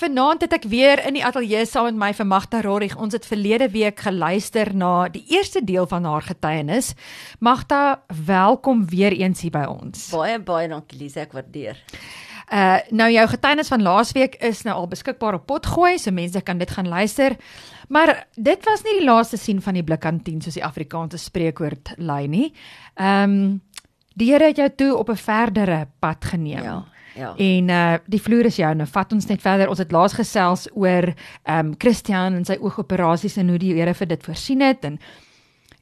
Vanaand het ek weer in die ateljee saam met my vir Magda Rorig. Ons het verlede week geluister na die eerste deel van haar getuienis. Magda, welkom weer eens hier by ons. Baie baie dankie Lise, ek waardeer. Uh nou jou getuienis van laasweek is nou al beskikbaar op Potgooi, so mense kan dit gaan luister. Maar dit was nie die laaste sien van die blikkantien soos die Afrikaanse spreekwoord lui nie. Ehm um, die Here het jou toe op 'n verdere pad geneem. Ja. Ja. En uh die vloer is jou. Nou vat ons net verder. Ons het laas gesels oor ehm um, Christian en sy oogoperasies en hoe die Here vir dit voorsien het en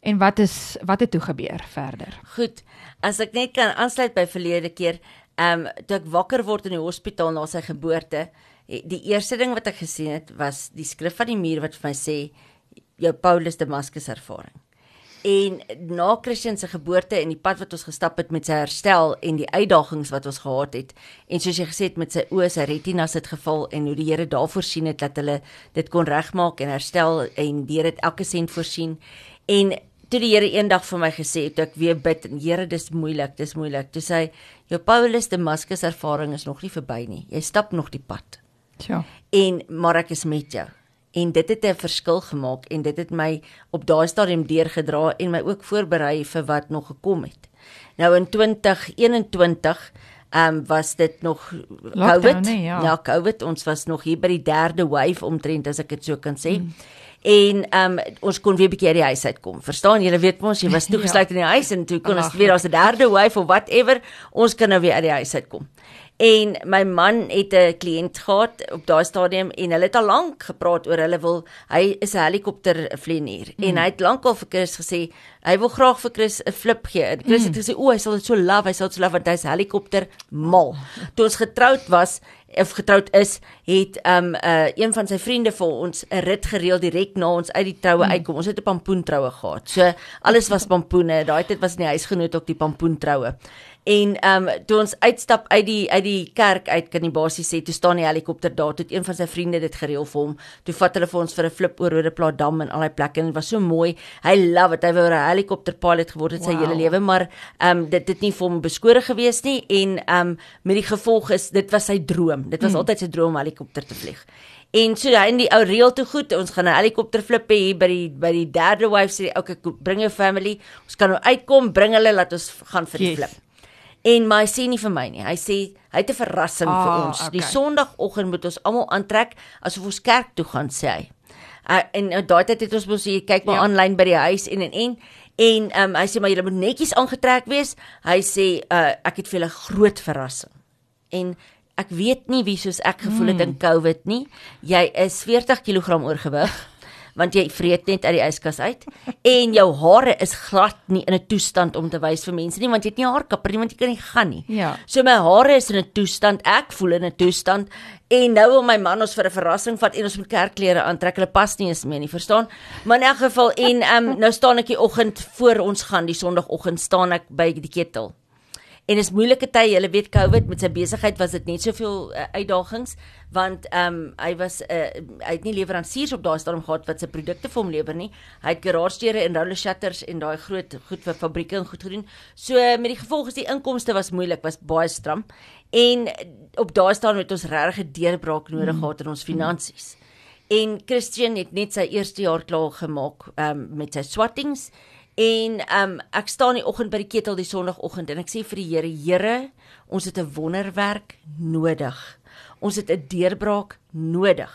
en wat is wat het toe gebeur verder? Goed. As ek net kan aansluit by verlede keer, ehm um, toe ek wakker word in die hospitaal na sy geboorte, die eerste ding wat ek gesien het was die skrif van die muur wat vir my sê jou Paulus Damaskus ervaring. En na Christian se geboorte en die pad wat ons gestap het met sy herstel en die uitdagings wat ons gehad het en soos jy gesê het met sy oë, sy retinas het geval en hoe die Here daarvoor sien het dat hulle dit kon regmaak en herstel en Here het elke sent voorsien. En toe die Here eendag vir my gesê het ek weer bid en Here dis moeilik, dis moeilik. Toe sê hy jou Paulus Damaskus ervaring is nog nie verby nie. Jy stap nog die pad. Ja. En maar ek is met jou en dit het 'n verskil gemaak en dit het my op daai stadium deurgedra en my ook voorberei vir wat nog gekom het. Nou in 2021 ehm um, was dit nog Lockdown, COVID. nee, ja. ja, COVID. Ons was nog hier by die derde wave omtrent as ek dit so kan sê. Mm. En ehm um, ons kon weer bietjie uit die huis uitkom. Verstaan julle weet mos jy was toegesluit in die huis en toe kon ons weer as 'n derde wave of whatever, ons kan nou weer uit die huis uitkom. En my man het 'n kliënt gehad op daai stadium en hulle het al lank gepraat oor hulle wil hy is 'n helikopter vlieënier mm. en hy het lankal vir Chris gesê hy wil graag vir Chris 'n flip gee. En Chris mm. het gesê o, hy sal dit so love, hy sal dit so love want hy's helikopter mal. Toe ons getroud was of getroud is, het um uh, een van sy vriende vir ons 'n rit gereël direk na ons uit die troue mm. uitkom. Ons het 'n pampoen troue gehad. So alles was pampoene. Daai tyd was in die huisgenoot ook die pampoen troue. En ehm um, toe ons uitstap uit die uit die kerk uit kan die basies sê toe staan die helikopter daar toe een van sy vriende dit gereël vir hom. Toe vat hulle vir ons vir 'n flip oor Rodeplaas dam en al daai plekke en dit was so mooi. Hy love dit. Hy wou 'n helikopter pilot geword het wow. sy hele lewe, maar ehm um, dit het nie vir hom beskore gewees nie en ehm um, met die gevolg is dit was sy droom. Dit was mm. altyd sy droom om helikopter te vlieg. En so ja, in die ou reël toe goed, ons gaan 'n helikopter flip hier by die by die derde wave sê, okay, bring jou family. Ons kan nou uitkom, bring hulle laat ons gaan vir die yes. flip. En my sê nie vir my nie. Hy sê hy het 'n verrassing oh, vir Ah, ons. okay. Die Sondagoggend moet ons almal aantrek asof ons kerk toe gaan sê hy. Uh, en uh, daai tyd het ons mos hier kyk maar Ja. aanlyn by die huis en en en en um, hy sê maar julle moet netjies aangetrek wees. Hy sê uh, ek het vir julle groot verrassing. En ek weet nie wie soos ek gevoel het in COVID nie. Jy is 40 kg oorgewig want jy vreet net uit die yskas uit en jou hare is glad nie in 'n toestand om te wys vir mense nie want jy het nie haarkapper nie want jy kan nie gaan nie. Ja. So my hare is in 'n toestand, ek voel in 'n toestand en nou wil my man ons vir 'n verrassing vat en ons moet kerkklere aantrek. Hulle pas nie eens meer nie, verstaan? Maar in elk geval en um, nou staan ek die oggend voor ons gaan die sonoggend staan ek by die ketel. En is moeilike tye, jy weet COVID met sy besigheid was dit net soveel uh, uitdagings want ehm um, hy was uh, hy het nie leweranciers op daai stadium gehad wat sy produkte vir hom lewer nie. Hy het garagedeure en roller shutters en daai groot goed vir fabrieke en goed gedoen. So met die gevolg is die inkomste was moeilik, was baie stram. En op daai stadium het ons regtig 'n deurbraak nodig mm. gehad in ons finansies. En Christian het net sy eerste jaar klaar gemaak um, met sy swattings en um, ek staan die oggend by die ketel die sonoggend en ek sê vir die Here, Here, ons het 'n wonderwerk nodig. Ons het 'n deurbraak nodig.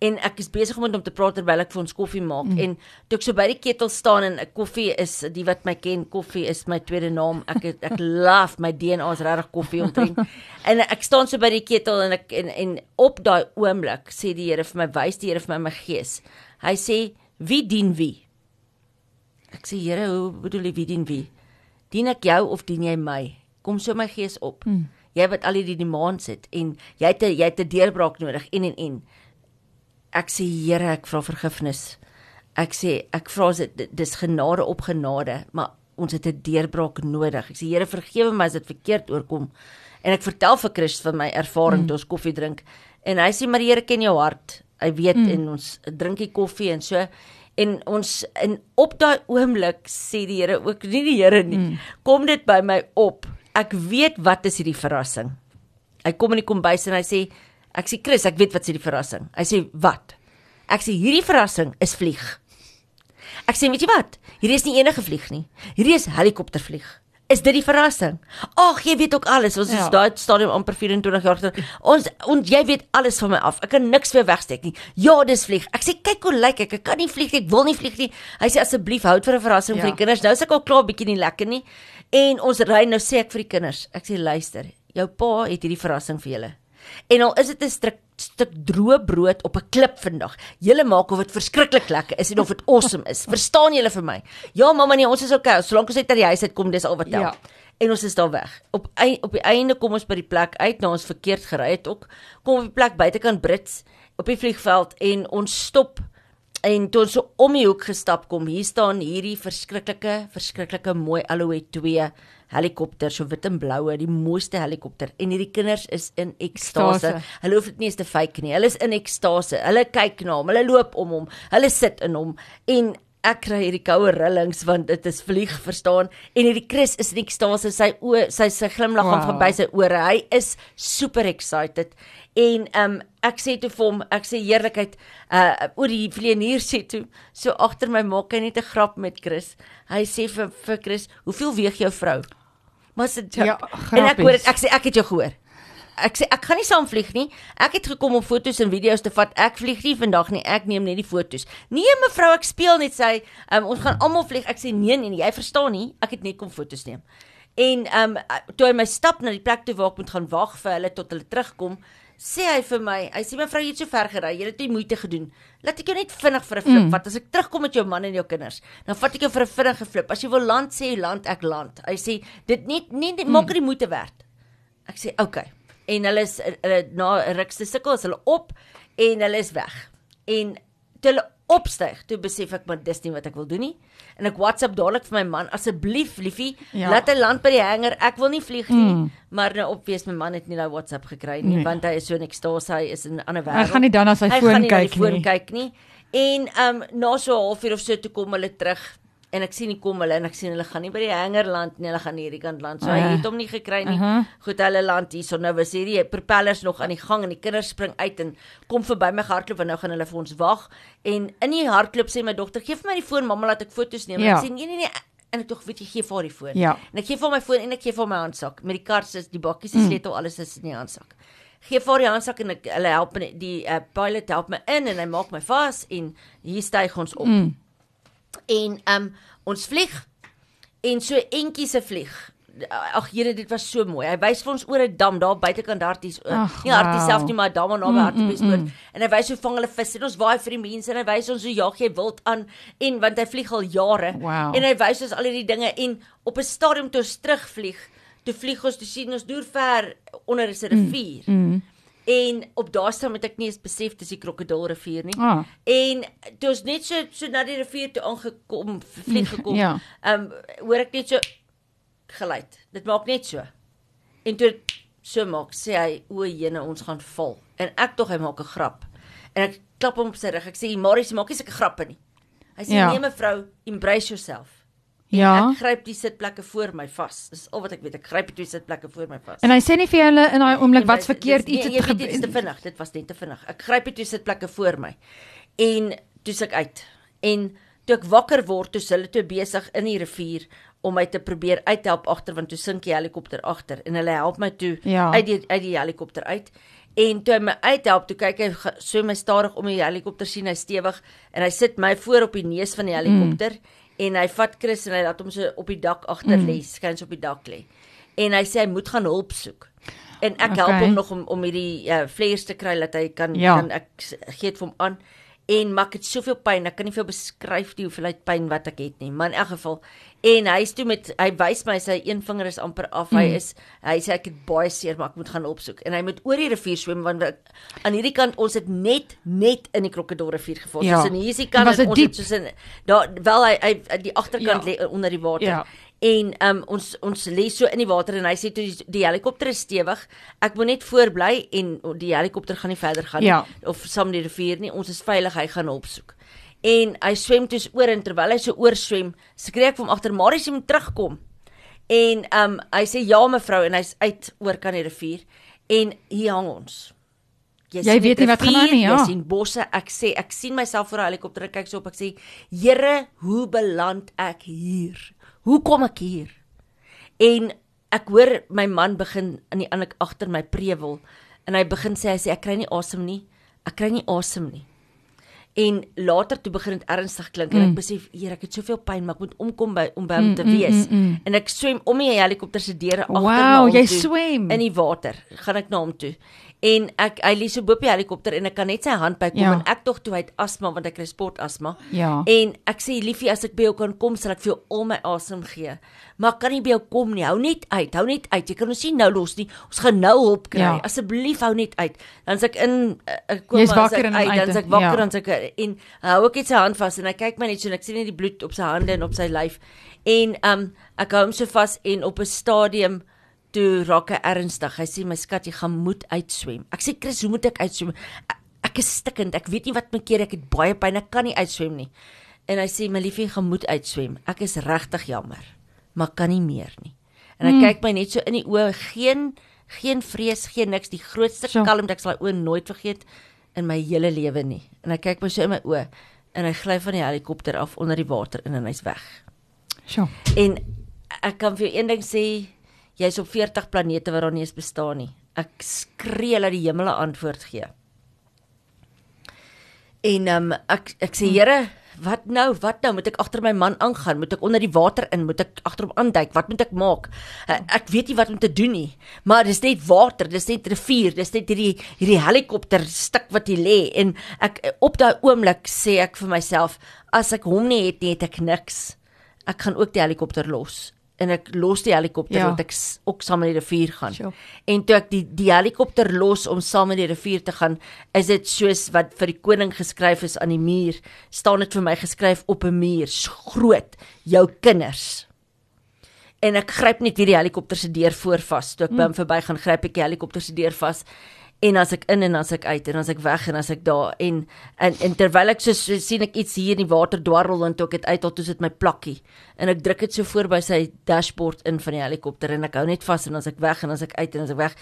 En ek is besig om met hom te praat terwyl ek vir ons koffie maak mm. en toe ek so by die ketel staan en 'n koffie is die wat my ken, koffie is my tweede naam. Ek het- ek love my DNA is regtig koffie omtrent. en ek staan so by die ketel en ek en, en op daai oomblik sê die Here vir my, wys die Here vir my my gees. Hy sê, "Wie dien wie?" Ek sê, "Here, hoe bedoel jy wie dien wie? Dien ek jou of dien jy my?" Kom so my gees op. Hmm. Jy wat al hierdie demands het en jy het 'n jy het 'n deurbraak nodig en en en ek sê Here, ek vra vergifnis. Ek sê ek vra dit dis genade op genade, maar ons het 'n deurbraak nodig. Ek sê Here, vergewe my as dit verkeerd oorkom. En ek vertel vir Chris van my ervaring mm. toe ons koffie drink. En hy sê maar die Here ken jou hart. Hy weet mm. en ons drink die koffie en so en ons en op daai oomblik sê die Here ook nie die Here nie. Mm. Kom dit by my op. Ek weet wat is hierdie verrassing. Hy kom in die kombuis en hy sê Ek sê Chris, ek weet wat sê die verrassing. Hy sê wat? Ek sê hierdie verrassing is vlieg. Ek sê weet jy wat? Hierdie is nie enige vlieg nie. Hierdie is helikoptervlieg. Is dit die verrassing? Ag, jy weet ook alles. Ons Ja. is daai stadium amper 24 jaar terug. Ons ons jy weet alles van my af. Ek kan niks weer wegsteek nie. Ja, dis vlieg. Ek sê kyk hoe lyk ek. Ek kan nie vlieg nie. Ek wil nie vlieg nie. Hy sê asseblief hou dit vir 'n verrassing vir Ja. die kinders. Nou is ek al klaar bietjie nie lekker nie. En ons ry nou sê ek vir die kinders. Ek sê luister, jou pa het hierdie verrassing vir julle. En al is dit 'n stuk droë brood op 'n klip vandag. Julle maak of dit verskriklik lekker is en of dit awesome is. Verstaan julle vir my? Ja, mamma nee, ons is okay. Solank ons uit die huis uit kom, dis al wat tel. Ja. En ons is daar weg. Op op die einde kom ons by die plek uit na ons verkeerd gery het ook. Kom op die plek buitekant Brits op die vliegveld en ons stop en toe ons so om die hoek gestap kom, hier staan hierdie verskriklike, verskriklike mooi Alouette 2 helikopter, so wit en bloue, die mooiste helikopter. En hierdie kinders is in ekstase. Hulle hoef dit nie eens te fake nie. Hulle is in ekstase. Hulle kyk na hom, hulle loop om hom, hulle sit in hom en ek kry hierdie koue rillings want dit is vlieg, verstaan? En hierdie Chris is in ekstase. Sy o, sy sy glimlag gaan Wow. verby sy ore. Hy is super excited. En um, ek sê toe vir hom, ek sê heerlikheid, uh oor die vlieënier sê toe, so agter my maak hy net 'n grap met Chris. Hy sê vir vir Chris, "Hoeveel weeg jou vrou?" Maar sy Ja, en ek hoor dit, grappies. ek sê ek het jou gehoor. Ek sê ek gaan nie saam vlieg nie. Ek het gekom om foto's en video's te vat. Ek vlieg nie vandag nie. Ek neem net die foto's. Nee mevrou, ek speel net sy. Um, ons gaan almal vlieg. Ek sê nee nee, nee, jy verstaan nie. Ek het net kom foto's neem. En ehm um, toe hy my stap na die plek toe waar ek moet gaan wag vir hulle tot hulle terugkom, sê hy vir my, hy sê mevrou, jy het so ver gery. Jy het nie moeite gedoen. Laat ek jou net vinnig vir 'n flip Mm. vat. As ek terugkom met jou man en jou kinders, dan vat ek jou vir 'n vinnige flip. As jy wil land sê land, ek land. Hy sê dit net nie, nie maak dit die moeite werd. Ek sê okay. En hulle is hulle na rukste sukkel is hulle op en hulle is weg. En toe hulle opstyg, toe besef ek maar dis nie wat ek wil doen nie. En ek WhatsApp dadelik vir my man, asseblief liefie, Ja. laat hy land by die hanger. Ek wil nie vlieg nie. Mm. Maar nou opwees my man het nie nou WhatsApp gekry nie, Nee. want hy is so in ekstase, hy is in 'n ander Hy wêreld. gaan nie dan na sy Hy foon gaan nie na die kyk foon nie. kyk nie. En ehm um, na so 'n halfuur of so toe kom hulle terug en ek sien nie kom hulle en ek sien hulle gaan nie by die hanger land nie, hulle gaan hierdie kant land. So hy Ah. het hom nie gekry nie. Aha. Goed, hulle land hierso. Nou was hierdie propellers nog aan die gang en die kinders spring uit en kom verby my gehardloop en nou gaan hulle vir ons wag. En in die hardloop sê my dogter, "Geef vir my die foon, mamma, laat ek foto's neem." Ja. Ek sê, "Nee, nee, nee." En ek tog, weet jy, gee vir haar die foon. Ja. En ek gee vir haar my foon en ek gee vir haar my handsak met die kar is die bakkies, die sleutel, alles is in die handsak. Gee vir haar die handsak en ek hulle help my die uh, pilot help my in en hy maak my vas en hier styg ons op. Mm. En um ons vlieg en so entjie se vlieg. Ag Here, dit was so mooi. Hy wys vir ons oor 'n dam daar buitekant Harties. Ag, Nie Harties wauw. self nie, maar dam naby Mm, Hartbeespoort. mm, mm. En hy wys hoe vang hulle vis en ons waai vir die mense en hy wys ons hoe jag jy wild aan en want hy vlieg al jare. Wauw. En hy wys ons al hierdie dinge en op 'n stadium toe ons terugvlieg, toe vlieg ons, toe sien ons deur ver onder is 'n rivier. Mm. En op daardie stadium het ek nie eens besef dis die krokodilrivier nie. Ah. En toe ons net so so na die rivier toe aangekom, vlieg gekom. Ja. Ehm um, hoor ek net so geluid. Dit maak net so. En toe so maak, sê hy o, jene, ons gaan val. En ek tog hy maak 'n grap. En ek klap hom op sy rug. Ek sê, "Marius, maak nie sulke grappe nie." Hy sê, Ja. "Nee mevrou, embrace yourself." Ja. Ek gryp die sitplekke voor my vas. Dis al wat ek weet. Ek gryp die twee sitplekke voor my vas. En hy sê nie vir julle in daai oomblik En wat's verkeerd dis- iets nee, het weet, Dit is te gebeur. vinnig. Dit was net te vinnig. Ek gryp die twee sitplekke voor my. En toe ek uit. En toe ek wakker word, toe hulle toe besig in die rivier om my te probeer uithelp agter want toe sink die helikopter agter en hulle help my toe Ja. uit die uit die helikopter uit. En toe hy my uithelp, toe kyk hy so my stadig om die helikopter sien hy stewig en hy sit my voor op die neus van die helikopter mm. En hy vat Chris en hy laat hom so op die dak agter mm. lê, skuins op die dak lê. En hy sê hy moet gaan hulp soek. En ek help Okay. hom nog om om hierdie uh, flares te kry dat hy kan Ja. kan ek gee dit vir hom aan. En maar ek het soveel pyn, ek kan nie vir jou beskryf die hoeveelheid pyn wat ek het nie. Maar in elk geval en hy is toe met hy wys my sy een vinger is amper af. Mm. Hy is hy sê ek het baie seer, maar ek moet gaan opsoek. En hy moet oor die rivier swem want ek, aan hierdie kant ons het net net in die krokodilrivier geval. Ja. Soos in hierdie kant dit ons diep? het soos in daar wel hy, hy die agterkant Ja. lê onder die water. Ja. En um, ons ons lê so in die water en hy sê toe die, die helikopter is stewig. Ek moet net voorbly en die helikopter gaan nie verder gaan Ja. nie of saam die rivier nie. Ons is veilig, hy gaan opsoek. En hy swem toe oor en terwyl hy so oor swem, skree ek vir hom agter, "Marius, jy moet terugkom." En um hy sê, "Ja, mevrou," en hy's uit oor kan die rivier en hier hang ons. Jy sien weet nie wat gaan aan nie, ja. Jy sien bosse. Ek sê ek sien myself voor 'n helikopter ek kyk so op ek sê Here, hoe beland ek hier? Hoe kom ek hier? En ek hoor my man begin aan die ander agter my prewel en hy begin sê hy sê ek kry nie asem nie. Ek kry nie asem nie. En later toe begin dit ernstig klink en Mm. ek besef hier ek het soveel pyn maar ek moet omkom by om by hom Mm, te mm, wees. mm, mm. En ek swem om die helikopter se deure agter na Wow, hom jy toe swem. in die water. Gaan ek na hom toe. En ek hy lê so bo op die helikopter en ek kan net sy hand bykom Ja. en ek tog toe hy het asma want ek kry sportasma. Ja. En ek sê liefie as ek by jou kan kom sal ek vir jou al my asem gee. Maar kan nie by jou kom nie. Hou net uit. Hou net uit. Jy kan ons nie nou los nie. Ons gaan nou hulp kry. Ja. Asseblief hou net uit. Dan as ek in uh, ek kom maar as ek en uit, dan as ek wakker ja. dan as ek en hou ek net sy hand vas en hy kyk my net so en ek sien net die bloed op sy hande en op sy lyf. En um ek hou hom so vas en op 'n stadium toe raak hy ernstig. Hy sê my skat, jy gaan moet uitswem. Ek sê Chris, hoe moet ek uitswem? Ek, ek is stikkend. Ek weet nie wat my keer ek het baie pyn. Ek kan nie uitswem nie. En hy sê my liefie, gaan moet uitswem. Ek is regtig jammer, maar kan nie meer nie. En hy Mm. kyk my net so in die oë, geen geen vrees, geen niks, die grootste So. kalmte ek sal daai oë nooit vergeet in my hele lewe nie. En hy kyk my so in my oë en hy gly van die helikopter af onder die water in en hy's weg. Sjoe. En ek kan vir jou een ding sê, jy's op 40 planete waar daar nie eens bestaan nie. Ek skree dat die hemel 'n antwoord gee. En ehm um, ek ek sê Here, wat nou? Wat nou? Moet ek agter my man aangaan? Moet ek onder die water in? Moet ek agter hom aanduik? Wat moet ek maak? Uh, ek weet nie wat om te doen nie. Maar dis net water, dis net rivier, dis net hierdie hierdie helikopter stuk wat hier lê en ek op daai oomblik sê ek vir myself, as ek hom nie het nie, het ek niks. Ek gaan ook die helikopter los en ek los die helikopter Ja. dat ek ook saam met die rivier gaan. Sjoe. En toe ek die die helikopter los om saam met die rivier te gaan, is dit soos wat vir die koning geskryf is aan die muur, staan dit vir my geskryf op 'n muur, groot, jou kinders. En ek gryp net weer die helikopter se deur voor vas. Toe ek by hom verbygaan, gryp ek die helikopter se deur vas. En as ek in en as ek uit en as ek weg en as ek daar en en, en terwyl ek so, so sien ek iets hier in die water dwarrel en toe ek dit uithaal, toe sit my plakkie en ek druk dit so voor by sy dashboard in van die helikopter en ek hou net vas en as ek weg en as ek uit en as ek weg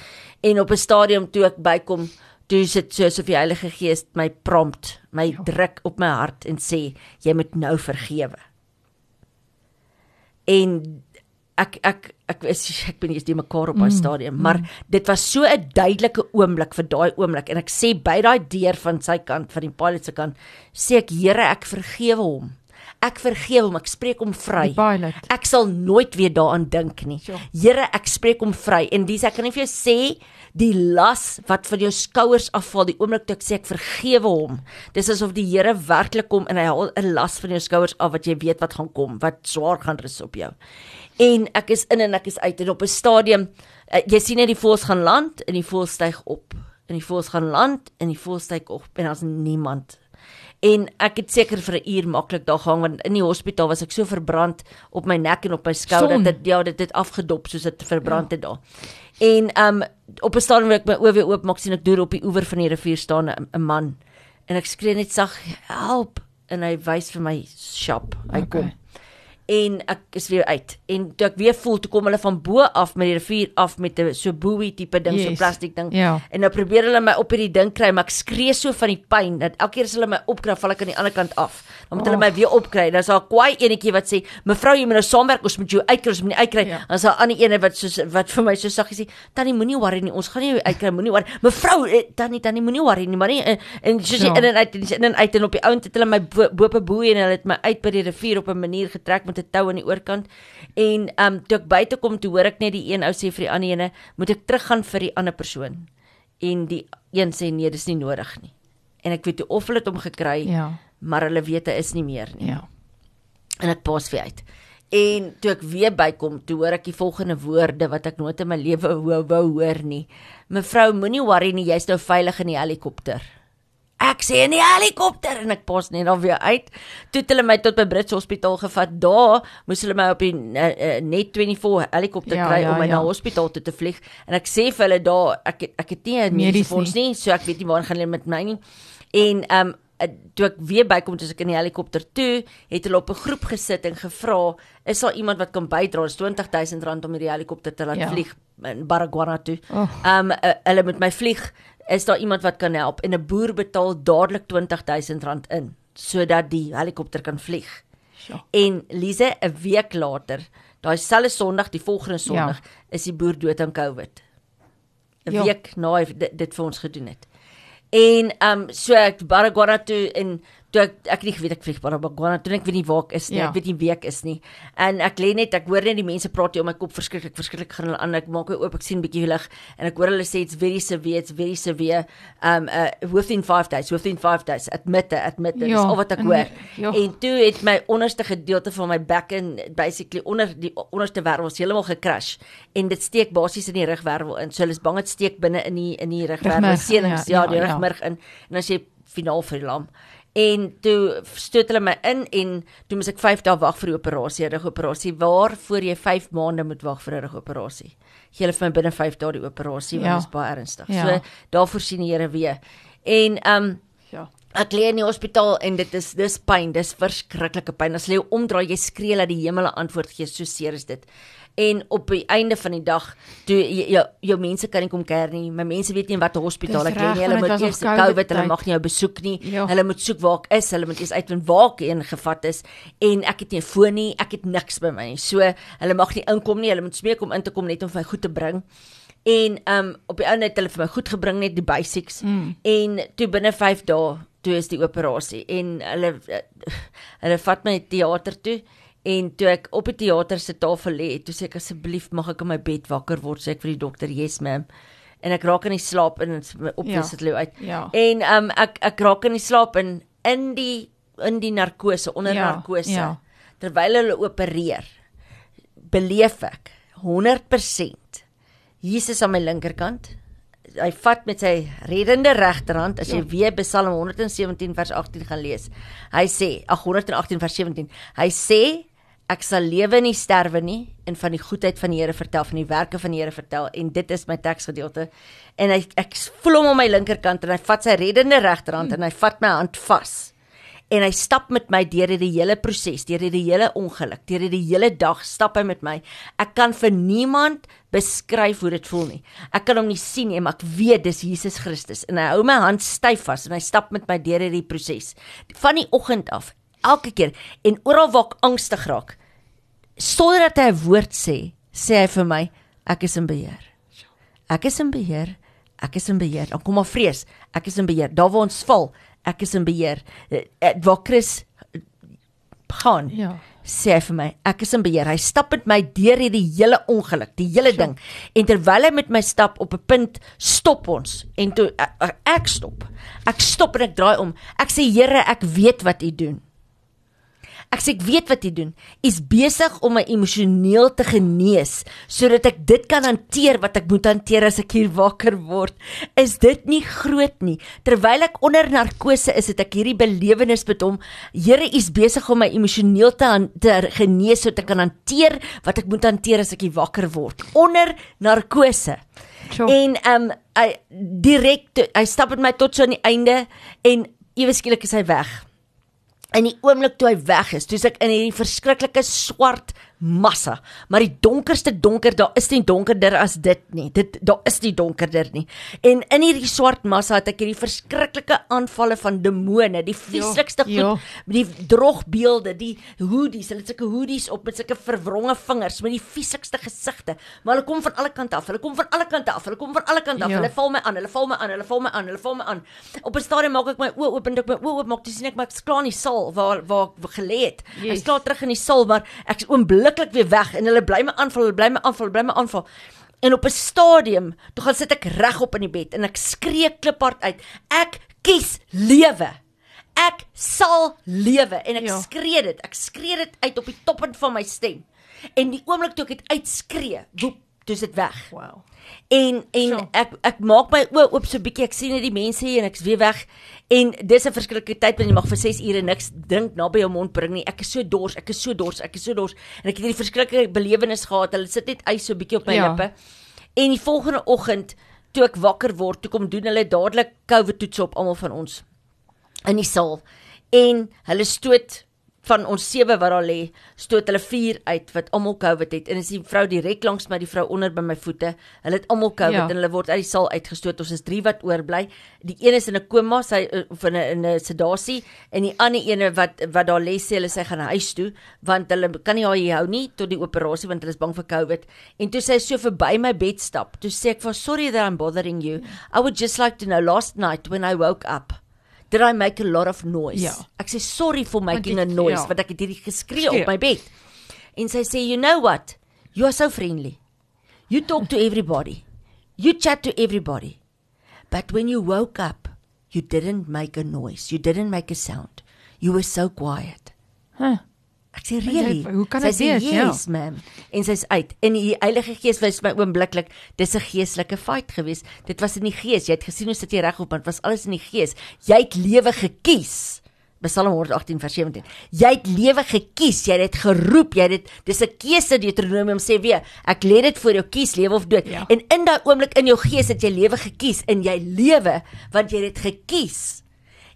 en op 'n stadium toe ek bykom toe sit so asof die Heilige Gees my prompt, my Ja. druk op my hart en sê jy moet nou vergewe. En ek ek ek is ek ben eens die mekaar op daai Mm, stadium, maar dit was so 'n duidelike oomblik vir daai oomblik en ek sê by daai deur van sy kant van die pilot se kant sê ek Here ek vergewe hom. Ek vergewe hom, ek spreek hom vry. Ek sal nooit weer daaraan dink nie. Sure. Here, ek spreek hom vry en dis ek kan nie vir jou sê die las wat van jou skouers afval die oomblik toe ek sê ek vergewe hom. Dis asof die Here werklik kom en hy haal 'n las van jou skouers af wat jy weet wat gaan kom, wat swaar gaan rus op jou. En ek is in en ek is uit en op 'n stadium uh, jy sien net die voëls gaan land en die voëls styg op en die voëls gaan land en die voëls styg op en daar's niemand En ek het seker vir 'n uur maklik daar gehang want in die hospitaal was ek so verbrand op my nek en op my skouer Son. dat dit ja, dit het afgedop soos dit verbrand het daar. En um op 'n stadium wil ek my oë weer oop maak sien ek deur op die oewer van die rivier staan 'n man. En ek skree net sag, "Help!" En hy wys vir my shop. Hy Okay. kom. En ek is weer uit. En toe ek weer voel toe kom hulle van bo af met die rivier af met 'n so boei tipe ding, so Yes. plastiek ding. Ja. En nou probeer hulle my op hierdie ding kry, maar ek skree so van die pyn dat elke keer as hulle my opkry, val ek aan die ander kant af. Dan moet hulle Oh. my weer opkry. Dan's daar 'n kwaai enetjie wat sê, "Mevrou, jy moet nou saamwerk, ons moet jou uitkry, ons moet nie uitkry." Ja. Dan's daar 'n ander ene wat so wat vir my so saggies sê, "Tannie, moenie worry nie, ons gaan jou uitkry, moenie worry." Mevrou, eh, tannie, tannie, moenie worry nie, maar nie en, en soos Ja. in en uit en in en uit en op die ount het hulle my bo bo op 'n boei en hulle het my uit by die rivier op 'n manier getrek met 'n tou aan die oorkant. En ehm um, toe ek buite kom, toe hoor ek net die een ou sê vir die ander ene, "Moet ek teruggaan vir die ander persoon?" En die een sê, "Nee, dis nie nodig nie." En ek weet toe of hulle het hom gekry, Ja. maar hulle weet hy is nie meer nie Ja. en ek pas weer uit. En toe ek weer bykom, toe hoor ek die volgende woorde wat ek nooit in my lewe wou wou hoor nie. Mevrou, moenie worry nie, jy's nou veilig in die helikopter. Ek sê in die helikopter en ek pas net dan weer uit. Toe het hulle my tot by Brits Hospitaal gevat. Daar moes hulle my op die uh, uh, net 24 helikopter Ja, kry ja, om my ja. na hospitaal toe te vlieg. En ek sê vir hulle daar, ek ek het nie 'n Medies mediese fonds nie, so ek weet nie waar gaan hulle met my nie. En ehm um, toe ek weer bykom toe ek in die helikopter toe, het hulle op 'n groep gesit en gevra, is daar iemand wat kan bydra? Dis R20000 om hierdie helikopter te laat Ja. vlieg in Baragwana toe. Oh. Ehm um, uh, hulle moet my vlieg is daar iemand wat kan help en 'n boer betaal dadelik R20000 in sodat die helikopter kan vlieg. Ja. En Lize 'n week later, daai selfde Sondag, die volgende Sondag, ja. is die boer dood aan COVID. 'n Ja. Week na dit, dit vir ons gedoen het. En ehm um, so ek Baragwana toe en toe ek ek nie geweet ek vlieg Baragwana toe en ek weet nie waar ek is nie. Ja. Ek weet nie wie ek is nie. En ek lê net ek hoor net die mense praat hier om my kop verskriklik verskriklik gaan hulle aan. Ek maak my oop, ek sien bietjie lig en ek hoor hulle sê it's very severe, it's very severe. Um uh within 5 days, within 5 days. Admit it, admit it. Dis Ja, al wat ek en- hoor. ja. En toe het my onderste gedeelte van my bekken basically onder die onderste wervels heeltemal gecrash en dit steek basies in die rugwervel in. So hulle is bang dit steek binne in die in die rugwervel Rugmerg, senings, ja, ja, die ja, ja. rugmerg in en as jy finaal vir die lam. En toe stoot hulle my in en toe moet ek 5 dae wag vir die operasie, 'n rugoperasie waar voor jy 5 maande moet wag vir 'n rugoperasie. Gee hulle vir my binne 5 dae die operasie want Ja. dit is baie ernstig. Ja. So daarvoor sien die Here weer. En ehm um, Ja. Ek lê in die hospitaal en dit is dis pyn, dis verskriklike pyn. As jy omdraai, jy skree dat die hemel 'n antwoord gee, so seer is dit. En op die einde van die dag, toe jou jou, jou mense kan nie kom kuier nie. My mense weet nie watter hospitaal ek lê nie. Hulle moet eers COVID, hulle mag nie jou besoek nie. Ja. Hulle moet soek waar ek is. Hulle moet eers uitvind waar ek ingevat is en ek het nie 'n foon nie, ek het niks by my nie. So hulle mag nie inkom nie. Hulle moet smeek om in te kom net om vir my goed te bring. En um op die ou net hulle vir my goed gebring net die basics mm. en toe binne 5 dae toe is die operasie en hulle hulle vat my teater toe en toe ek op die teater se tafel lê toe sê ek asseblief mag ek in my bed wakker word sê ek vir die dokter yes ma'am en ek raak in die slaap en opwees Ja. dit lê uit Ja. en um ek ek raak in die slaap en in die in die narkose onder Ja, narkose ja. terwyl hulle opereer beleef ek 100% Jesus aan my linkerkant. Hy vat met sy reddende regterhand as jy Ja. weer Psalm 117 vers 18 gaan lees. Hy sê, ag 118 vers 17. Hy sê ek sal lewe en nie sterwe nie en van die goedheid van die Here vertel, van die werke van die Here vertel en dit is my teksgedeelte. En hy ek voel hom aan my linkerkant en hy vat sy reddende regterhand en hy vat my hand vas en hy stap met my deur hierdie hele proses, deur hierdie hele ongeluk, deur hierdie hele dag stap hy met my. Ek kan vir niemand beskryf hoe dit voel nie. Ek kan hom nie sien nie, maar ek weet dis Jesus Christus en hy hou my hand styf vas en hy stap met my deur hierdie proses. Van die oggend af, elke keer en oral waar ek angstig raak, sonder dat hy 'n woord sê, sê hy vir my, ek is in beheer. Ek is in beheer. Ek is in beheer. Dan kom maar vrees. Ek is in beheer. Daar waar ons val, ek is in beheer. Eh, eh, Waar Chris eh, gaan, Ja. sê hy vir my, ek is in beheer. Hy stap met my deur hierdie hele ongeluk, die hele ding. En terwyl hy met my stap op 'n punt stop ons en toe ek- ek stop. Ek stop en ek draai om. Ek sê Here, ek weet wat U doen. Ek sê ek weet wat jy doen. Is besig om my emosioneel te genees sodat ek dit kan hanteer wat ek moet hanteer as ek hier wakker word. Is dit nie groot nie? Terwyl ek onder narkose is, het ek hierdie belewenis met hom. Here, is besig om my emosioneel te, te genees sodat ek kan hanteer wat ek moet hanteer as ek hier wakker word. Onder narkose. Sure. En ehm um, hy direk hy stap met my tot so aan die einde en ewe skielik is hy weg. In die oomblik toe hy weg is, toe ek in hierdie verskriklike swart massa, maar die donkerste donker, daar is nie donkerder as dit nie. Dit daar is nie donkerder nie. En in hierdie swart massa het ek hierdie verskriklike aanvalle van demone, die vieslikste goed, ja. die drogbeelde, die hoodies, hulle het sulke hoodies op met sulke verwronge vingers met die vieslikste gesigte. Maar hulle kom van alle kante af. Hulle kom van alle kante af. Hulle kom van alle kante af. Ja. Hulle val my aan. Hulle val my aan. Hulle val my aan. Hulle val my aan. Op 'n stadium maak ek my oë oop en ek my oë oop maak, toe sien ek maar ek's klaar in die saal waar waar ek gelê het. Yes. Ek's klaar terug in die saal, maar ek's oombliklik weer weg en hulle bly my aanval, hulle bly my aanval, hulle bly my aanval. En op 'n stadium, toe gaan sit ek regop in die bed en ek skree kliphard uit. Ek kies lewe. Ek sal lewe en ek ja. Skree dit. Ek skree dit uit op die toppunt van my stem. En die oomblik toe ek dit uitskree, woep, toe is dit weg. Wow. En en Sure. ek ek maak my oë oop so bietjie. Ek sien net die mense hier en ek's weer weg. En dis 'n verskillike tyd want jy mag vir 6 ure niks drink naby jou mond bring nie. Ek is so dors, ek is so dors, ek is so dors. En ek het hierdie verskillike belewenis gehad. Hulle sit net ys so bietjie op my Ja. lippe. En die volgende oggend toe ek wakker word, toe kom doen hulle dadelik COVID toets op almal van ons in die saal. En hulle stoot van ons sewe wat daar lê, stoot hulle vier uit wat almal COVID het en is die vrou direk langs my, die vrou onder by my voete. Hulle het almal COVID Ja. en hulle word uit die saal uitgestoot. Ons is 3 wat oorbly. Die een is in 'n koma, sy eh, of in 'n in 'n sedasie en die ander ene wat wat daar lê sê hulle sy gaan huis toe want hulle kan nie haar hier hou nie tot die operasie want hulle is bang vir COVID. En toe sy so verby my bed stap, toe sê ek vir sorry that I'm bothering you. I would just like to know last night when I woke up Did I make a lot of noise? Ja. Ek sê sorry for making jy- a noise ja. want ek het hierdie geskree Skree. op my bed. En sy sê, "You know what? You are so friendly. You talk to everybody. You chat to everybody. But when you woke up, you didn't make a noise. You didn't make a sound. You were so quiet." Huh. Ek sê, jy- "Really?" hoe kan sy dit wees? Ja. "Yes, ma'am." En sy's uit. En die Heilige Gees wys my oombliklik, dis 'n geestelike fight geweest. Dit was in die gees. Jy het gesien hoe sit jy regop, want dit was alles in die gees. Jy het lewe gekies. Psalm 118 vers 17. Jy het lewe gekies, jy het dit geroep, jy het dit dis 'n keuse Deuteronomium sê weer. Ek lê dit voor jou kies lewe of dood. Ja. En in daai oomblik in jou gees het jy lewe gekies en jy lewe want jy het dit gekies.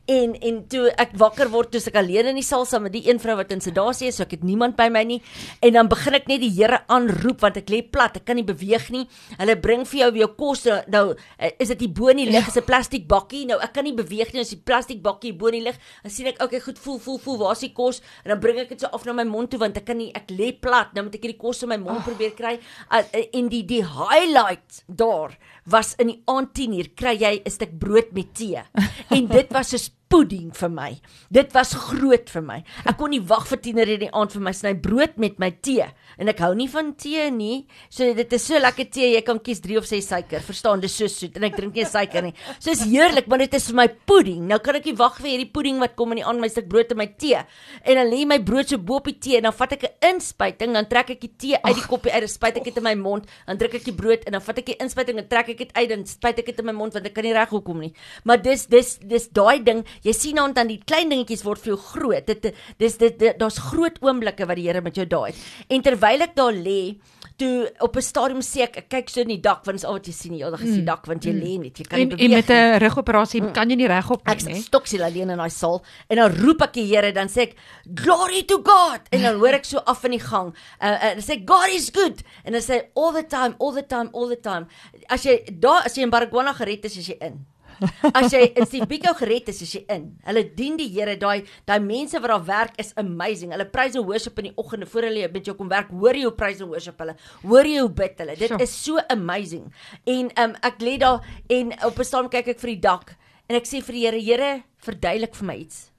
En en toe ek wakker word, toe ek alleen in die saal saam met die een vrou wat in sedasie is, so ek het niemand by my nie. En dan begin ek net die Here aanroep want ek lê plat, ek kan nie beweeg nie. Hulle bring vir jou jou kos nou, nou eh, is dit hier bo in die lig, is 'n plastiek bakkie. Nou ek kan nie beweeg nie, as die plastiek bakkie bo in die lig. Dan sien ek, okay, goed, voel, voel, voel, waar is die kos? En dan bring ek dit so af na my mond toe want ek kan nie ek lê plat. Nou moet ek hierdie kos in my mond oh. probeer kry. Uh, en die die highlight daar was in die aand 10uur kry jy 'n stuk brood met tee. En dit was soos pudding vir my. Dit was groot vir my. Ek kon nie wag vir 10uur in die aand vir my sny brood met my tee. En ek hou nie van tee nie. So dit is so lekker tee, jy kan kies 3 of 6 suiker. Verstaan, dis so soet en ek drink nie suiker nie. So is heerlik, maar dit is vir my pudding. Nou kan ek nie wag vir hierdie pudding wat kom in die aand my stuk brood en my tee. En dan lê my brood so bo op die tee en dan vat ek 'n inspuiting, dan trek ek die tee uit die koppie uit, dan spuit ek dit in my mond, dan druk ek die brood en dan vat ek die inspuiting en trek ek dit uit en spuit ek dit in my mond want ek kan nie reg hoekom nie. Maar dis dis dis daai ding, jy sien aan dan die klein dingetjies word vir jou groot. Dit dis dit, dit daar's groot oomblikke wat die Here met jou daai het. En terwyl ek daar lê, toe op 'n stadium sê ek, ek kyk so in die dak want dis al wat jy sien, jy al gesien die dak want jy lê net, jy kan nie beweeg. en met. 'n rugoperasie kan jy nie regop Ek nie, sit hè? stoksiel alleen in daai saal en dan roep ek die Here dan sê ek glory to God en dan hoor ek so af in die gang uh, uh, dan sê ek, God is good en dan sê all the time all the time all the time as jy daar as jy in Baragwana gered is is jy in As jy in Steve Biko gered is, is jy in. Hulle dien die Here. Daai daai mense wat daar werk is amazing. Hulle praise en worship in die oggende voor hulle met jou kom werk. Hoor jy hoe praise en worship hulle? Hoor jy hoe bid hulle? Dit is so amazing. En um ek lê daar en op 'n staan kyk ek vir die dak en ek sê vir die Here, Here, verduidelik vir my iets.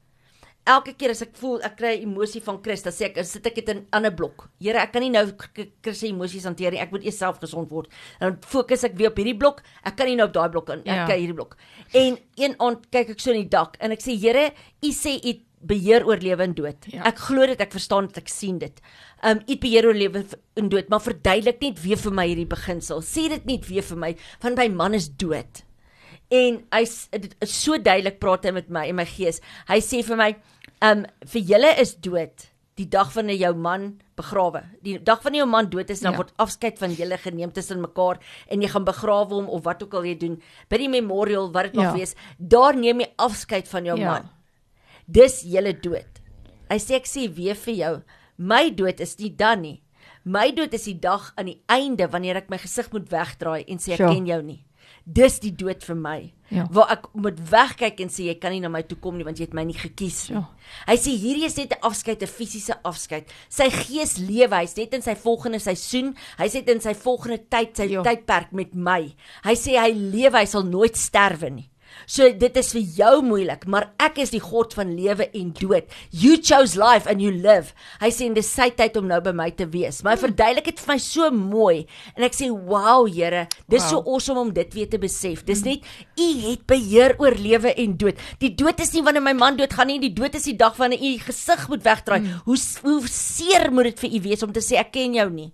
Elke keer as ek voel ek kry emosie van Chris, dan sê ek, sit ek dit in 'n ander blok. Here, ek kan nie nou Chris se emosies hanteer nie. Ek moet eers self gesond word. Dan fokus ek weer op hierdie blok. Ek kan nie nou op daai blok in. Ek Ja. kyk hierdie blok. En een aand kyk ek so in die dak en ek sê, Here, U sê U beheer oor lewe en dood. Ja. Ek glo dit, ek verstaan dit, ek sien dit. Um U beheer oor lewe en dood, maar verduidelik net weer vir my hierdie beginsel. Sê dit net weer vir my, van my man is dood. En hy s- dit is so duidelik praat hy met my in my gees. Hy sê vir my, "Um vir julle is dood die dag wanneer jou man begrawe. Die dag wanneer jou man dood is, dan Ja. word afskeid van julle geneem tussen mekaar en jy gaan begrawe hom of wat ook al jy doen by die memorial wat dit mag Ja. wees. Daar neem jy afskeid van jou Ja. man. Dis julle dood. Hy sê ek sê weer vir jou, my dood is nie dan nie. My dood is die dag aan die einde wanneer ek my gesig moet wegdraai en sê ek Sure. ken jou nie. Dis die dood vir my. Ja. Waar ek moet wegkyk en sê jy kan nie na my toe kom nie want jy het my nie gekies nie. Ja. Hy sê hierdie is net 'n afskeid, 'n fisiese afskeid. Sy gees lewe, hy's net in sy volgende seisoen, hy's net in sy volgende tyd, sy Ja. tydperk met my. Hy sê hy lewe, hy sal nooit sterwe nie. So dit is vir jou moeilik, maar ek is die God van lewe en dood. You chose life and you live. Hy sê dis sy tyd om nou by my te wees. Maar hy verduidelik dit vir my so mooi en ek sê, "Wow, Here, dis Wow. so awesome om dit weer te besef. Dis net u het beheer oor lewe en dood. Die dood is nie wanneer my man doodgaan nie, die dood is die dag wanneer u gesig moet wegdraai. Hoe s- hoe seer moet dit vir u wees om te sê ek ken jou nie.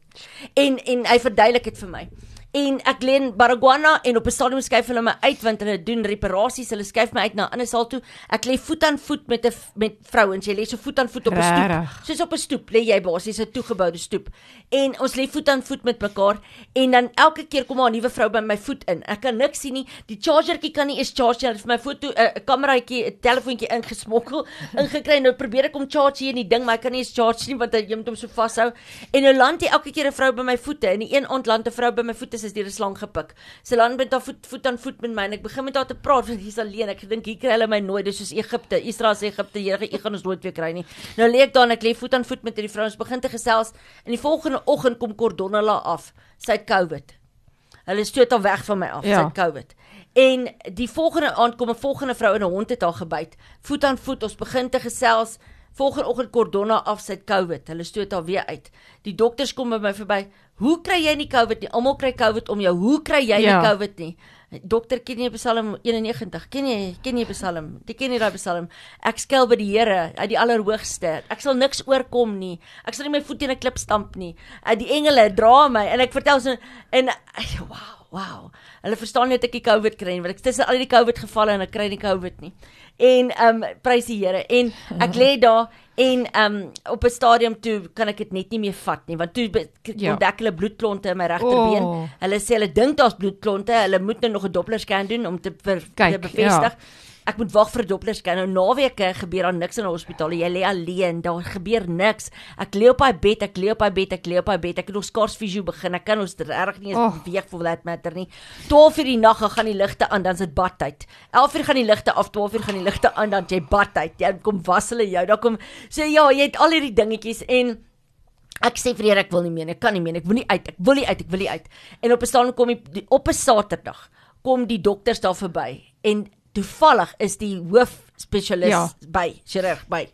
En en hy verduidelik dit vir my. En ek lê in Baragwana en op 'n stadium skuif hulle my uit want hulle doen reparasies. Hulle skuif my uit na 'n ander saal toe. Ek lê voet aan voet met 'n met vrouens. Jy lê so voet aan voet op 'n stoep. Soos op 'n stoep lê jy basies 'n toegeboude stoep. En ons lê voet aan voet met mekaar en dan elke keer kom 'n nuwe vrou by my voet in. Ek kan niks sien nie. Die chargertjie kan nie eens charge nie. Hulle het vir my foto 'n uh, kameraatjie, 'n telefoontjie ingesmokkel, ingekry. Nou probeer ek om charge hier in die ding, maar ek kan nie eens charge nie want jy moet hom so vashou. En nou land hy elke keer 'n vrou by my voete en die een aand land 'n vrou by my voete is deur 'n slang gepik. Sy land met haar voet voet aan voet met my en ek begin met haar te praat want hier's alleen. Ek dink hier kry hulle my nooit. Dis soos Egipte, Israel se Egipte. Here, ek gaan ons nooit weer kry nie. Nou lê ek daar en ek lê voet aan voet met hierdie vrou. Ons begin te gesels en die volgende oggend kom Cordonella af. Sy het COVID. Hulle stoot haar weg van my af. Ja. Sy het COVID. En die volgende aand kom 'n volgende vrou en 'n hond het haar gebyt. Voet aan voet, ons begin te gesels. Volgende oggend Cordonna af sy COVID. Hulle stoot haar weer uit. Die dokters kom by my verby. Hoe kry jy nie COVID nie? Almal kry COVID om jou. Hoe kry jy Ja. nie COVID nie? Dokter ken jy Psalm 91? Ken jy ken jy Psalm? Jy ken nie daai Psalm. Ek skuil by die Here, uit die Allerhoogste. Ek sal niks oorkom nie. Ek sal nie my voet teen 'n klip stamp nie. Uh, Die engele dra my en ek vertel so en wow, wow. Hulle verstaan net ek die COVID kry nie, want ek tussen al die COVID gevalle en ek kry nie COVID nie. En ehm um, prys die Here. En ek lê daar en ehm um, op 'n stadium toe kan ek dit net nie meer vat nie, want toe Ja. ontdek hulle bloedklonte in my regterbeen. Oh. Hulle sê hulle dink daar's bloedklonte. Hulle moet nou nog 'n Doppler scan doen om te, ver, Kyk, te bevestig. ja. Ek moet wag vir 'n Doppler scan. Nou naweke gebeur daar niks in 'n hospitaal. Jy lê alleen, daar gebeur niks. Ek lê op daai bed, ek lê op daai bed, ek lê op daai bed. Ek het nog skaars fisio begin. Ek kan ons regtig nie eens Oh. beweeg for that matter nie. 12 uur die nag gaan die ligte aan, dan's dit badtyd. 11 uur gaan die ligte af, 12 uur gaan die ligte aan, dan jy badtyd. Jy kom was hulle jou. Dan kom so ja, jy het al hierdie dingetjies en Ek sê vir die Here ek wil nie meer, ek kan nie meer, ek wil nie uit, ek wil nie uit, ek wil nie uit. En op 'n staan kom die, die op 'n Saterdag kom die dokters daar verby en toevallig is die hoof spesialis Ja. by, chirurg by.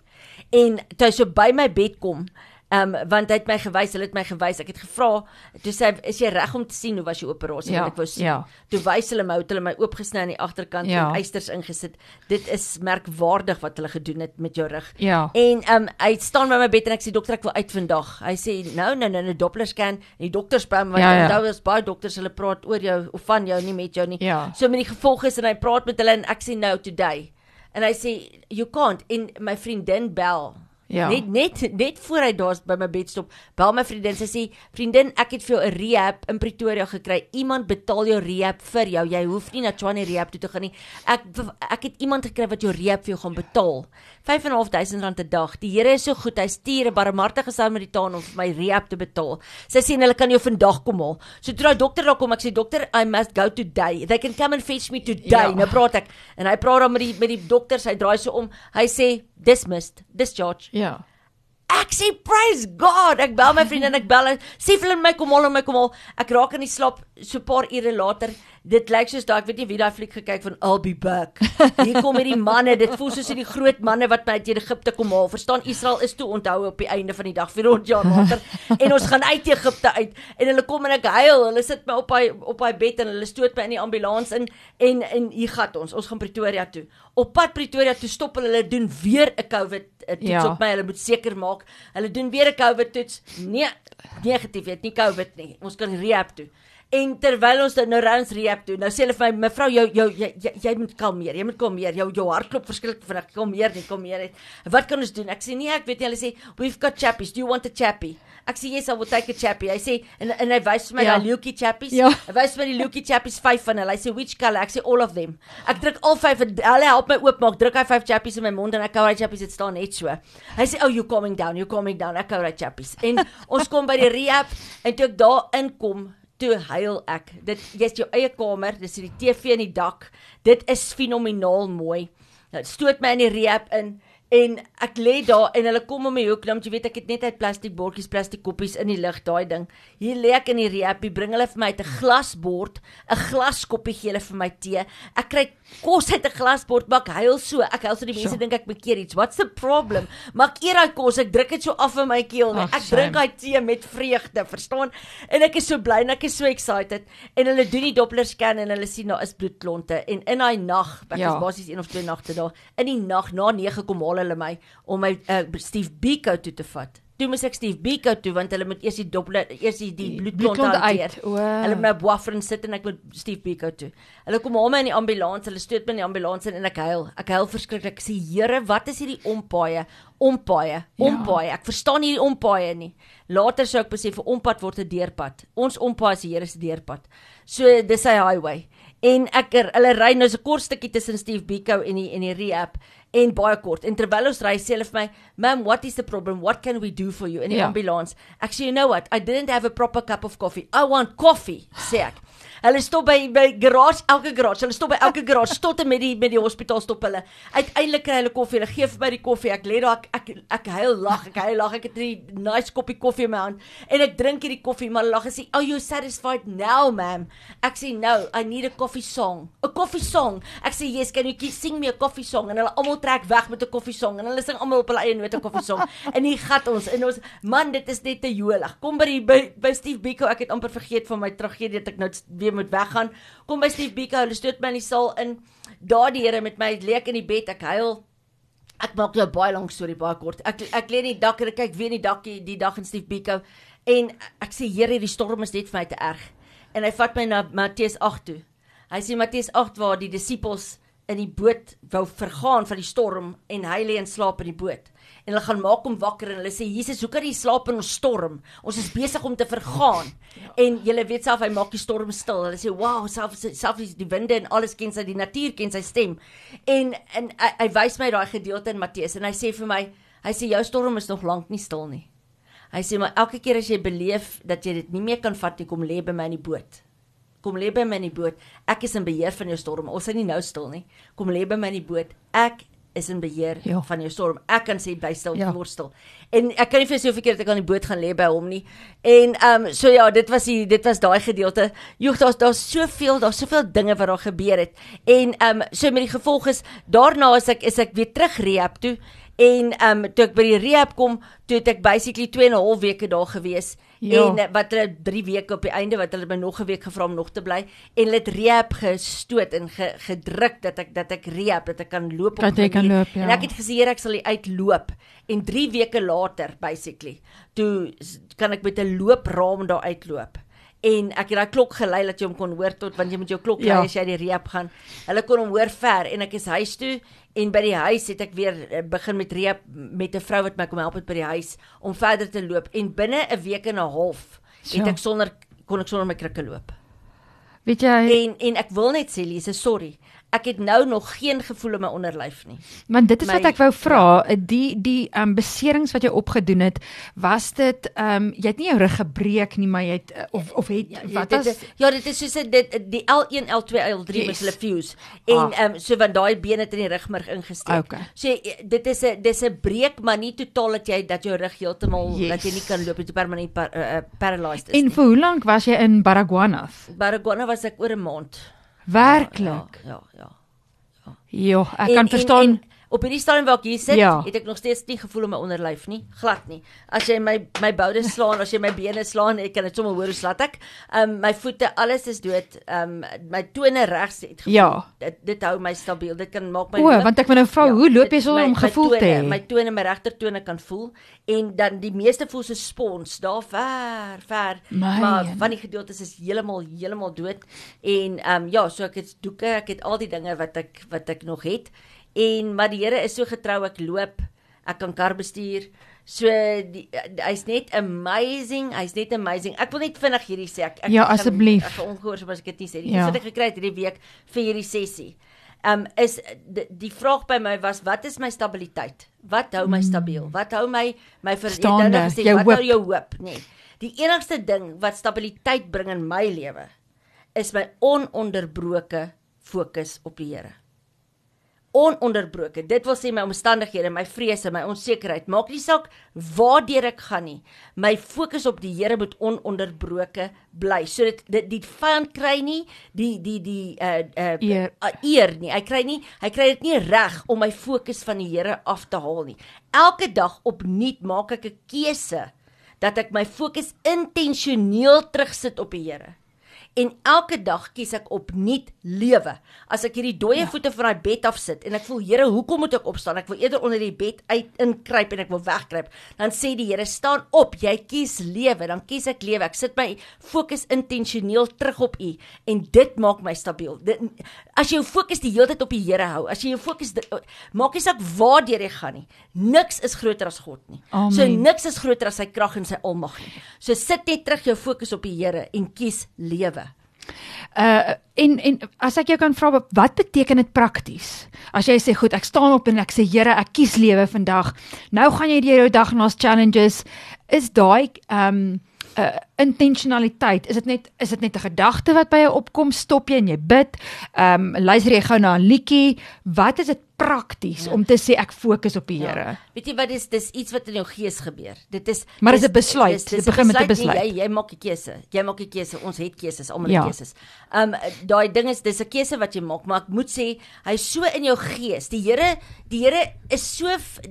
En toe hy so by my bed kom, ehm um, want hy het my gewys, hulle het my gewys. Ek het gevra, toe sê hy, "Is jy reg om te sien hoe was jou operasie?" Ja, Want ek wou sien. ja. Toe wys hulle my hoe hulle my oopgesny aan die agterkant Ja. en eisters ingesit. Dit is merkwaardig wat hulle gedoen het met jou rug. Ja. En ehm um, hy staan by my bed en ek sê dokter ek wil uit vandag. Hy sê nou nou nou 'n Doppler scan en die dokters by my want Ja, ja. onthou is baie dokters hulle praat oor jou of van jou nie met jou nie. Ja. So met die gevolge is en hy praat met hulle en ek sê no today. En hy sê you can't en my vriendin bel. Ja. Net net net voor hy daar by my bed stop, bel my vriendin sy sê vriendin ek het vir jou 'n rehab in Pretoria gekry. Iemand betaal jou rehab vir jou. Jy hoef nie na Tshwane rehab toe te gaan nie. Ek ek het iemand gekry wat jou rehab vir jou gaan betaal. 5.500 rand 'n dag. Die Here is so goed. Hy stuur 'n barmhartige Samaritaan om vir my rehab te betaal. Sy sê hulle kan jou vandag kom haal. So toe daai dokter daar kom, ek sê dokter, I must go today. They can come and fetch me today. Ja. Nou praat ek en hy praat dan met die met die dokters. Hy draai so om. Hy sê dismissed, discharge. Ja. Ek sê praise God. Ek bel my vriendin, ek bel haar. Sê vir hulle my kom haal my kom haal. Ek raak in die slaap so 'n paar ure later. Dit lyk soos daai ek weet nie wie daai fliek gekyk van I'll be back. Hier kom hierdie manne. Dit voel soos hierdie groot manne wat uit Egipte kom haal. Verstaan Israel is toe onthou op die einde van die dag 400 jaar later en ons gaan uit Egipte uit en hulle kom en ek huil. Hulle sit my op hy op hy bed en hulle stoot my in die ambulans in en en hier gaan ons. Ons gaan Pretoria toe. Op pad Pretoria toe stop hulle hulle doen weer 'n COVID eh, toets Ja. op my. Hulle moet seker maak. Hulle doen weer 'n COVID toets. Nee, negatief, jy het nie COVID nie. Ons kan rehab toe. En terwyl ons dan nou rounds rehab toe, nou sê hulle vir my mevrou jou jou jy, jy, jy moet kalmeer. Jy moet kalmeer. Jou jou hart klop verskriklik vinnig. Kalmeer net, kalmeer net. Wat kan ons doen? Ek sê nee, ek weet nie. Hulle sê we've got chappies. Do you want a chappie? Ek sê yes, I will take a chappie. Hy sê en en hy wys vir my Ja. daai Lucky chappies. Ja. Hy wys vir my die Lucky chappies 5 van hulle. Hy sê which color? Ek sê all of them. Ek druk al 5 en hulle help my oopmaak. Druk hy 5 chappies in my mond en ek hou daai chappies dit staan net so. Hy sê oh you coming down, you coming down. Ek hou daai chappies. En ons kom by die rehab en toe ek daar inkom toe huil ek. Dit jy's jou eie kamer, dis die TV in die dak. Dit is fenomenaal mooi. Dit stoot my in die rehab in en ek lê daar en hulle kom om my hoek, want jy weet ek het net uit plastiek bordjies, plastiek koppies in die lug, daai ding. Hier lê ek in die hier bring hulle vir my uit 'n glasbord, 'n glaskoppie gee hulle vir my tee. Ek kry kos uit 'n glasbord, maar ek huil so. Ek huil so die mense Sjoe. dink ek bekeer iets. What's the problem? Maar ek eet daai kos, ek druk dit so af in my keel. Ag, Ek drink daai tee met vreugde, verstaan? En ek is so bly en ek is so excited. En hulle doen die Doppler scan en hulle sien daar is bloedklonte en in daai nag, ek Ja. was basies een of twee nagte daar. In die nag na 9 kom haal hulle my om my uh, Steve Biko toe te vat. toe moes ek Steve Biko toe want hulle moet eers die doble eers die, die bloedklont hanteer. O. Hulle moet my boyfriend sit en ek moet Steve Biko toe. Hulle kom haal my in die ambulans, hulle stoot my in die ambulans in en ek huil. Ek huil verskriklik. Ek sê Here, wat is hierdie ompaaie? Ompaaie, ompaaie. Ek verstaan hierdie ompaaie nie. Later sou ek besef 'n ompad word 'n deurpad. Ons ompaai is die Here se deurpad. So dis sy highway. En ek er, hulle ry nou so 'n kort stukkie tussen Steve Biko en die en die rehab en baie kort. En terwyl ons ry sê hulle vir my, "Ma'am, what is the problem? What can we do for you?" in die Ja. ambulans. Ek sê, "You know what? I didn't have a proper cup of coffee. I want coffee," sê ek. Hulle stop by by garage, elke garage. Hulle stop by elke garage tot en met die met die hospitaal stop hulle. Uiteindelik kry hulle koffie. Hulle gee vir my die koffie. Ek lê daar ek ek, ek huil lag. Ek huil lag. Ek het 'n nice koppie koffie in my hand en ek drink hierdie koffie, maar hulle lag en sê, "Oh, you satisfied now, ma'am?" Ek sê, "No, I need a coffee song." 'n Coffee song. Ek sê, "Yes, can you sing me a coffee song?" En hulle almal trek weg met 'n koffie song en hulle sing almal op hulle eie note 'n koffie song. En hier gat ons en ons man, dit is net te jolig. Kom by die by, by Steve Biko. Ek het amper vergeet van my tragedie dat ek nou weer moet weggaan. Kom by Steve Biko. Hulle stoot my in die saal in. Daar die Here met my leek in die bed. Ek huil. Ek maak nou baie lank storie baie kort. Ek ek lê in die dak en ek kyk weer in die dakkie die dag in Steve Biko en ek sê Here, hierdie storm is net vir my te erg. En hy vat my na Matteus 8 toe. Hy sê Matteus 8 waar die disippels in die boot wou vergaan van die storm en hy lê in slaap in die boot. En hulle gaan maak hom wakker en hulle sê Jesus, hoe kan jy slaap in ons storm? Ons is besig om te vergaan. En jy weet self hy maak die storm stil. Hulle sê, "Wow, self self die winde en alles ken sy, die natuur ken sy stem." En en hy, hy wys my daai gedeelte in Matteus en hy sê vir my, hy sê jou storm is nog lank nie stil nie. Hy sê maar elke keer as jy beleef dat jy dit nie meer kan vat nie, kom lê by my in die boot. Kom lê by my in die boot. Ek is in beheer van jou storm. Ons is nie nou stil nie. Kom lê by my in die boot. Ek is in beheer Ja. van jou storm. Ek kan sê bly stil, Ja. word stil. En ek kan nie vir so verkeerd ek aan die boot gaan lê by hom nie. En ehm um, so ja, dit was die dit was daai gedeelte. Joeg, daar's daar's soveel, daar's soveel dinge wat daar gebeur het. En ehm um, so met die gevolg is daarna is ek is ek weer terug rehab toe. En ehm um, toe ek by die rehab kom, toe het ek basically 2 en 'n half weke daar gewees. Ja. En wat hulle 3 weke op die einde wat hulle my nog 'n week gevra om nog te bly en hulle het rehab gestoot en ge, gedruk dat ek dat ek rehab dat ek kan loop op Dat jy 'n kan loop, ja. En ek het gesê ek sal uitloop en 3 weke later basically toe kan ek met 'n loopraam daar uitloop. En ek het daai klok gelei dat jy hom kon hoor tot want jy moet jou klok lei Ja. as jy die rehab gaan. Hulle kon hom hoor ver en ek is huis toe en by die huis het ek weer eh, begin met rehab met 'n vrou wat my kom help het by die huis om verder te loop en binne 'n week en 'n half het Ja. ek sonder kon ek sonder my krikke loop. Weet jy, En en ek wil net sê Lise, sorry. Ek het nou nog geen gevoel in my onderlyf nie. want dit is wat my- ek wou vra, die die ehm um, beserings wat jy opgedoen het, was dit ehm um, jy het nie jou rug gebreek nie, maar jy het eh, of of het Ja, wat dit was is ja, dit is soos dit die L1, L2, L3 Yes. met hulle fuse. En Ah. ehm um, so want daai been het in die rugmurg ingesteek. Okay. So eh, dit is 'n dis 'n breek, maar nie totaal dat jy dat jou rug heeltemal Yes. dat jy nie kan loop, jy permanent par, uh, paralyzed is. En nie. vir hoe lank was jy in Baragwanath? Baragwana was ek oor 'n maand. Werklik. Ja, ja. Ja, ek En- kan en- verstaan. en op hierdie stadium waar ek hier sit, Ja. het ek nog steeds nie gevoel in my onderlyf nie, glad nie. As jy my my boude slaan, as jy my bene slaan, ek kan dit sommer hoor hoe slat ek. Ehm um, my voete, alles is dood. Ehm um, my tone regs het gevoel. Ja. Dit dit hou my stabiel. Dit kan maak my O, want ek wou nou vra, hoe loop jy sonder my- om gevoel te tone- hê? My tone, my regtertone kan voel en dan die meeste voel so spons daar ver, ver. My maar jene. van die gedeeltes is heeltemal heeltemal dood en ehm um, ja, so ek het doeke, ek het al die dinge wat ek wat ek nog het. En maar die Here is so getrou, ek loop, ek kan kar bestuur. So hy's net amazing, hy's net amazing. Ek wil net vinnig hierdie sê. Ek, ek Ja, asseblief. Ek gaan ongehoorsaam as ek dit nie sê nie. Ja. Dis wat ek gekry het hierdie week vir hierdie sessie. Um is die, die vraag by my was wat is my stabiliteit? Wat hou my stabiel? Wat hou my my ver, jy het nou Mm. Gesê, wat hoop. hou jou hoop? Nee. Die enigste ding wat stabiliteit bring in my lewe is my ononderbroke fokus op die Here. Ononderbroke. Dit wil sê my omstandighede, my vrese, my onsekerheid, maak nie saak waardeur ek gaan nie. My fokus op die Here moet ononderbroke bly. So dit dit die vyand kry nie die die die uh uh Eer. uh, eer nie. Hy kry nie hy kry dit nie reg om my fokus van die Here af te haal nie. Elke dag opnuut maak ek 'n keuse dat ek my fokus intentioneel terugsit op die Here. En elke dag kies ek opnuut lewe. As ek hierdie dooie ja. voete van daai bed af sit en ek voel Here, hoekom moet ek opstaan? Ek wil eerder onder die bed uit inkruip en ek wil wegkruip. Dan sê die Here, staan op, jy kies lewe. Dan kies ek lewe. Ek sit my fokus intentioneel terug op U en dit maak my stabiel. Dit, as jy jou fokus die hele tyd op die Here hou, as jy jou fokus maak nie saak waar jy gaan nie. Niks is groter as God nie. Amen. So niks is groter as sy krag en sy almag nie. So sit net terug jou fokus op die Here en kies lewe. Uh en en as ek jou kan vra wat beteken dit prakties? As jy sê goed, ek staan op en ek sê Here, ek kies lewe vandag. Nou gaan jy deur jou dag na challenges. Is daai um uh intentionaliteit, is dit net is dit net 'n gedagte wat by jou opkom, stop jy en jy bid? Um luister jy gou na 'n liedjie? Wat is dit prakties ja. om te sê ek fokus op die ja. Here. Ja. Weet jy wat is dis iets wat in jou gees gebeur. Dit is Maar dis 'n besluit. Dit begin met 'n besluit. Jy jy maak 'n keuse. Jy maak 'n keuse. Ons het keuses, almal ja. het keuses. Um daai ding is dis 'n keuse wat jy maak, maar ek moet sê hy's so in jou gees. Die Here, die Here is so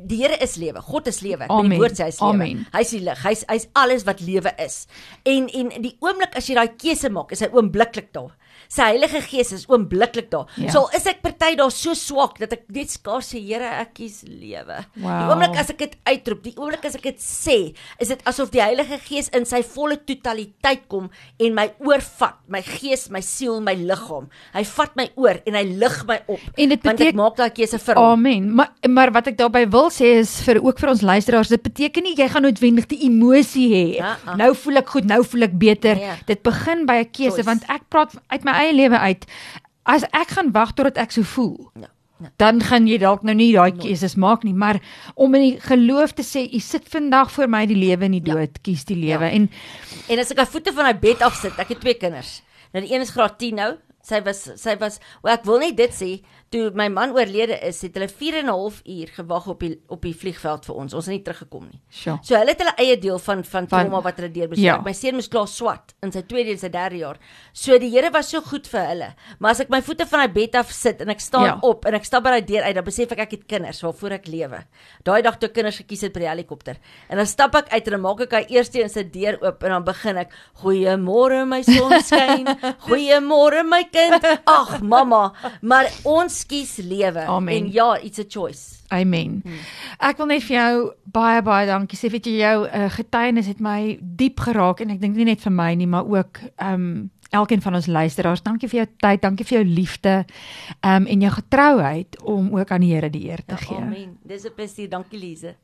die Here is lewe. God is lewe. Die woord sê hy's lewe. Hy's die lig. Hy's hy's alles wat lewe is. En en die oomblik as jy daai keuse maak, is hy oombliklik daar sy Heilige Gees is oombliklik daar. Ja. So is ek party daar so swak dat ek net skaars sê Here, ek kies lewe. Wow. Die oomblik as ek dit uitroep, die oomblik as ek dit sê, is dit asof die Heilige Gees in sy volle totaliteit kom en my oorvat, my gees, my siel, my liggaam. Hy vat my oor en hy lig my op. En dit beteken ek maak daai keuse vir hom. Amen. Maar maar wat ek daarby wil sê is vir ook vir ons luisteraars, dit beteken nie jy gaan noodwendig die emosie hê. Ja, ah. nou voel ek goed, nou voel ek beter. Ja. Dit begin by 'n keuse want ek praat uit my eie lewe uit. As ek gaan wag totdat ek so voel. Ja. Ja. Dan gaan jy dalk nou nie daai keuses maak nie, maar om in die geloof te sê, jy sit vandag voor my die lewe en die ja. dood, ja. kies die lewe. Ja. En en as ek aan voete van my bed af sit, ek het twee kinders. Nou die een is graad 10 nou. Sy was sy was, well, ek wil net dit sê, toe my man oorlede is, het hulle 4 en 'n half uur gewag op die op die vliegveld vir ons. Ons het nie teruggekom nie. Sure. So hulle het hulle eie deel van van trauma wat hulle deur bespreek. Ja. My seun moes klaar swat in sy tweede en sy derde jaar. So die Here was so goed vir hulle. Maar as ek my voete van hy bed af sit en ek staan ja. op en ek stap by daai deur uit, dan besef ek ek het kinders waarvoor ek lewe. Daai dag toe kinders gekies het by die helikopter. En dan stap ek uit en dan maak ek hy eerste een se deur oop en dan begin ek: "Goeiemôre my sonskyn. Goeiemôre my kind. Ag mamma, maar ons kies lewe en ja, it's a choice. Amen. Hmm. Ek wil net vir jou baie baie dankie sê. Weet jy jou uh, getuienis het my diep geraak en ek dink nie net vir my nie, maar ook ehm um, elkeen van ons luisteraars. Dankie vir jou tyd, dankie vir jou liefde ehm um, en jou getrouheid om ook aan die Here die eer te ja, gee. Amen. Dis 'n plesier. Dankie Lize.